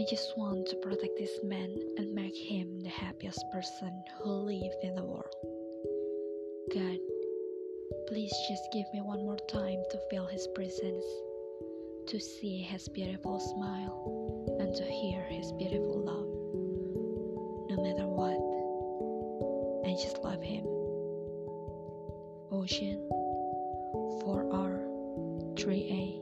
I just want to protect this man and make him the happiest person who lives in the world. God, please just give me one more time to feel his presence, to see his beautiful smile, and to hear his beautiful love. No matter what, I just love him. Ocean 4R 3A